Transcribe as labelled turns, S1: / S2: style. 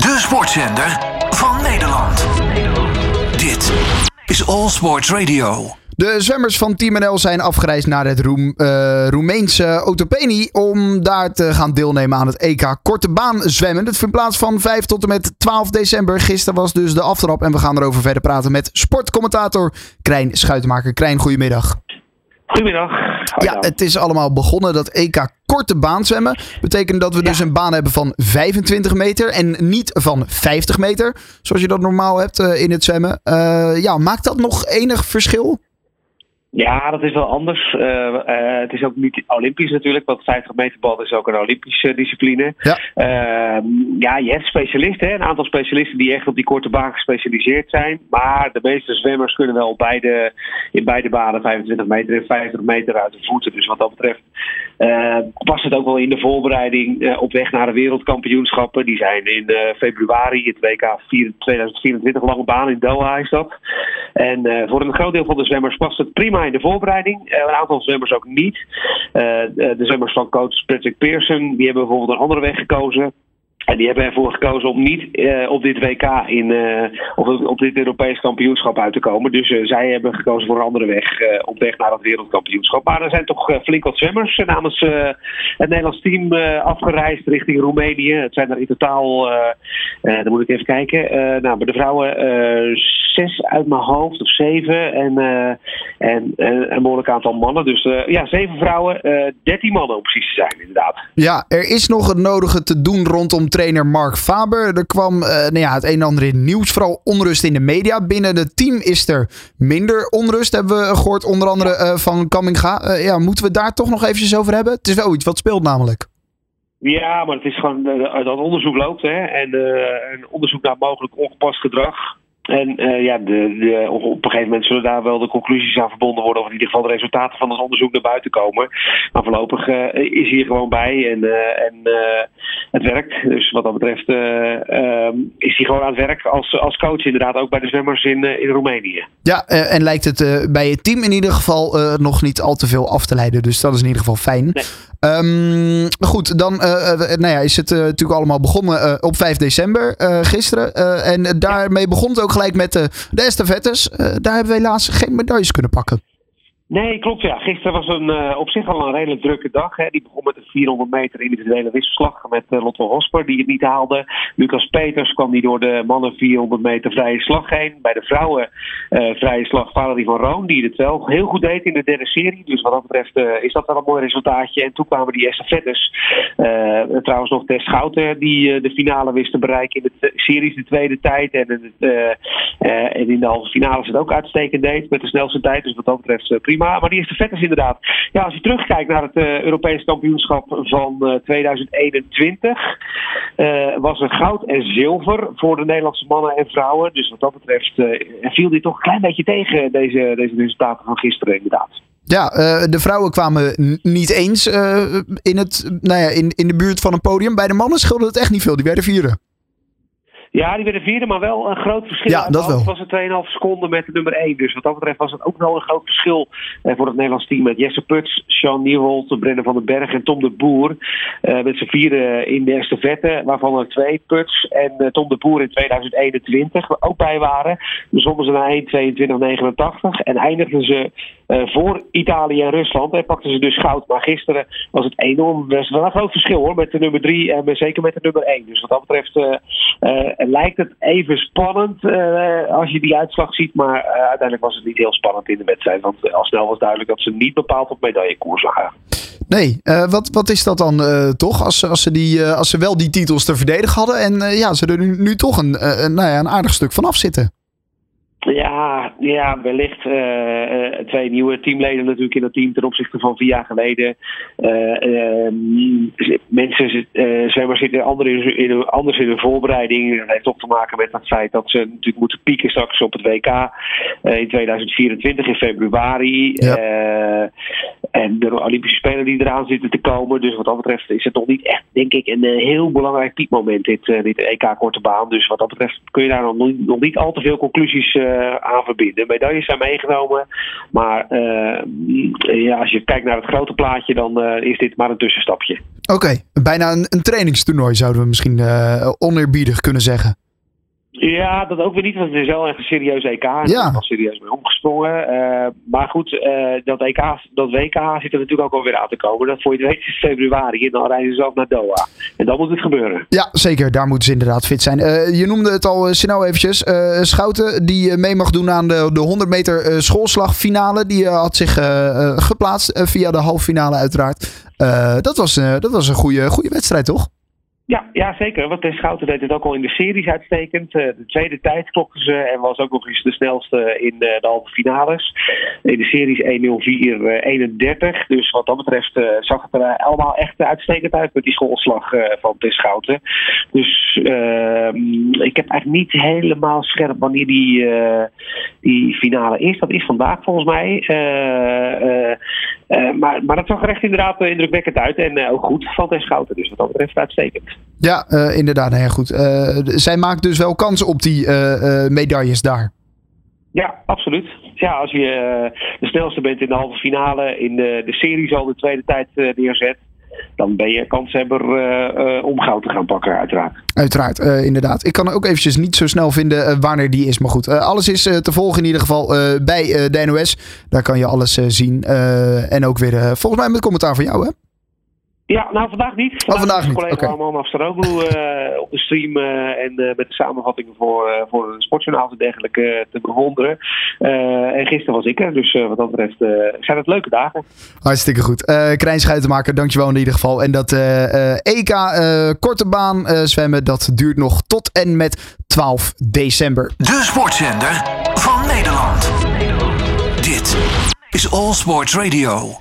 S1: De sportzender van Nederland. Dit is All Sports Radio.
S2: De zwemmers van Team NL zijn afgereisd naar het Roem, uh, Roemeense Otopeni om daar te gaan deelnemen aan het EK Korte Baan zwemmen. Dat vindt plaats van 5 tot en met 12 december. Gisteren was dus de aftrap en we gaan erover verder praten met sportcommentator Krijn Schuitenmaker. Krijn, goedemiddag.
S3: Goedemiddag.
S2: Ja, het is allemaal begonnen. Dat EK korte baan zwemmen betekent dat we dus een baan hebben van 25 meter en niet van 50 meter. Zoals je dat normaal hebt uh, in het zwemmen. Uh, ja, maakt dat nog enig verschil?
S3: Ja, dat is wel anders. Uh, uh, het is ook niet Olympisch natuurlijk, want 50 meter bal is ook een Olympische discipline. Ja, uh, ja je hebt specialisten, hè? een aantal specialisten die echt op die korte baan gespecialiseerd zijn. Maar de meeste zwemmers kunnen wel beide, in beide banen 25 meter en 50 meter uit de voeten. Dus wat dat betreft past het ook wel in de voorbereiding op weg naar de wereldkampioenschappen. Die zijn in februari, het WK 2024, lange baan in Doha is dat. En voor een groot deel van de zwemmers past het prima in de voorbereiding. Uh, een aantal zwemmers ook niet. Uh, de zwemmers van coach Patrick Pearson, die hebben bijvoorbeeld een andere weg gekozen. En die hebben ervoor gekozen om niet uh, op dit WK in, uh, of op dit Europees kampioenschap uit te komen. Dus uh, zij hebben gekozen voor een andere weg op weg naar het wereldkampioenschap. Maar er zijn toch flink wat zwemmers namens het Nederlands team afgereisd richting Roemenië. Het zijn er in totaal, dan moet ik even kijken, nou, de vrouwen zes uit mijn hoofd of zeven en, en een behoorlijk aantal mannen. Dus ja, zeven vrouwen, dertien mannen om precies te zijn inderdaad.
S2: Ja, er is nog het nodige te doen rondom trainer Mark Faber. Er kwam uh, nou ja, het een en ander in nieuws, vooral onrust in de media. Binnen het team is er minder onrust, hebben we gehoord, onder andere uh, van Kamminga. Uh, ja, moeten we daar toch nog eventjes over hebben? Het is wel iets wat speelt namelijk.
S3: Ja, maar het is gewoon dat onderzoek loopt hè, en een onderzoek naar mogelijk ongepast gedrag. En uh, ja, de, de, op een gegeven moment zullen daar wel de conclusies aan verbonden worden, of in ieder geval de resultaten van het onderzoek naar buiten komen. Maar voorlopig uh, is hier gewoon bij en, uh, en het werkt. Dus wat dat betreft um, is hij gewoon aan het werk als, als coach, inderdaad, ook bij de zwemmers in, in Roemenië.
S2: Ja, en lijkt het bij het team in ieder geval nog niet al te veel af te leiden. Dus dat is in ieder geval fijn. Nee. Um, goed, dan nou ja, is het natuurlijk allemaal begonnen op 5 december, gisteren. en daarmee begon het ook gelijk met de, de estafettes. daar hebben we helaas geen medailles kunnen pakken.
S3: Nee, klopt ja. Gisteren was een, uh, op zich al een redelijk drukke dag. Hè. Die begon met een 400 meter individuele wisselslag met uh, Lotte Hosper, die het niet haalde. Lucas Peters kwam die door de mannen 400 meter vrije slag heen. Bij de vrouwen uh, vrije slag Valerie van Roon, die het wel heel goed deed in de derde serie. Dus wat dat betreft is dat wel een mooi resultaatje. En toen kwamen die estafettes. trouwens nog Tess Schouten, die de finale wist te bereiken in de series de tweede tijd. En, en in de halve finale het ook uitstekend deed met de snelste tijd. Dus wat dat betreft prima. Maar, die vet is inderdaad. Ja, als je terugkijkt naar het uh, Europese kampioenschap van uh, 2021, uh, was er goud en zilver voor de Nederlandse mannen en vrouwen. Dus wat dat betreft eh, viel die toch een klein beetje tegen, deze, deze resultaten van gisteren inderdaad.
S2: Ja, de vrouwen kwamen niet eens in, het, nou ja, in, in de buurt van een podium. Bij de mannen scheelde het echt niet veel. Die werden vieren.
S3: Ja, die werden vierde, maar wel een groot verschil.
S2: Ja, dat wel.
S3: was het 2,5 seconden met de nummer 1. Dus wat dat betreft was het ook wel een groot verschil eh, voor het Nederlands team. Met Jesse Puts, Sean Nieuwholt, Brenner van den Berg en Tom de Boer. Uh, met z'n vierde in de estafette, waarvan er twee Puts en uh, Tom de Boer in 2021 ook bij waren. Dan zwommen ze naar 1,22,89 en eindigden ze voor Italië en Rusland. En pakten ze dus goud. Maar gisteren was het enorm, was wel een groot verschil hoor, met de nummer 3 en zeker met de nummer 1. Dus wat dat betreft lijkt het even spannend als je die uitslag ziet. Maar uiteindelijk was het niet heel spannend in de wedstrijd. Want al snel was duidelijk dat ze niet bepaald op medaillekoers lagen.
S2: Nee, wat, wat is dat dan toch? Als, als, ze die, als ze wel die titels te verdedigen hadden. En ja, ze er nu, nu toch een, nou ja, een aardig stuk vanaf zitten.
S3: Ja, ja wellicht uh, uh, twee nieuwe teamleden natuurlijk in het team ten opzichte van vier jaar geleden. Uh, mensen, zwemmers zitten anders in, in, anders in hun voorbereiding. Dat heeft ook te maken met het feit dat ze natuurlijk moeten pieken straks op het WK in 2024 in februari. Ja. En de Olympische Spelen die eraan zitten te komen. Dus wat dat betreft is het nog niet echt, denk ik, een heel belangrijk piekmoment, dit, dit EK Korte Baan. Dus wat dat betreft kun je daar nog niet, niet al te veel conclusies aan verbinden. Medailles zijn meegenomen, maar ja, als je kijkt naar het grote plaatje, dan is dit maar een tussenstapje.
S2: Oké, bijna een, een trainingstoernooi zouden we misschien oneerbiedig kunnen zeggen.
S3: Ja, dat ook weer niet, want het is wel een serieus EK. En ja. er al serieus mee omgesprongen. Uh, maar goed, uh, dat, EK, dat WK zit er natuurlijk ook alweer aan te komen. Dat voor je het weet is februari en dan rijden ze ook naar Doha. En dan moet het gebeuren.
S2: Ja, zeker. Daar moeten ze inderdaad fit zijn. Uh, je noemde het al snel eventjes. Schouten, die mee mag doen aan de, de 100 meter schoolslagfinale. Die had zich geplaatst via de halve finale uiteraard. dat, was, dat was een goede, goede wedstrijd, toch?
S3: Ja, ja, zeker. Want de Schouten deed het ook al in de series uitstekend. Eh, de tweede tijd klokten ze en was ook nog eens de snelste in de, de halve finales. In de series 1.04.31. Dus wat dat betreft zag het er allemaal echt uitstekend uit met die schoolslag van de Schouten. Dus ehm, ik heb eigenlijk niet helemaal scherp wanneer die, die finale is. Dat is vandaag volgens mij. maar, maar dat zag er echt inderdaad indrukwekkend uit. En ook goed van de Schouten. Dus wat dat betreft uitstekend.
S2: Ja, uh, inderdaad. Nou ja, goed. Uh, zij maakt dus wel kans op die uh, medailles daar.
S3: Ja, absoluut. Ja, als je de snelste bent in de halve finale, in de, de serie al de tweede tijd neerzet, dan ben je kanshebber uh, om goud te gaan pakken, uiteraard.
S2: Uiteraard, inderdaad. Ik kan ook eventjes niet zo snel vinden wanneer die is. Maar goed, alles is te volgen in ieder geval bij de NOS. Daar kan je alles zien. en ook weer volgens mij met commentaar van jou, hè?
S3: Ja, nou vandaag niet.
S2: Vandaag, oh, vandaag niet.
S3: collega okay. Arman Afsteroglu uh, op de stream uh, en uh, met de samenvattingen voor, voor een sportjournaal en dergelijke te bewonderen. en gisteren was ik er, dus wat dat betreft zijn het leuke dagen.
S2: Hartstikke goed. Uh, Krijn Schuitenmaker, dankjewel in ieder geval. En dat EK korte baan zwemmen, dat duurt nog tot en met 12 december.
S1: De sportzender van Nederland. Dit is All Sports Radio.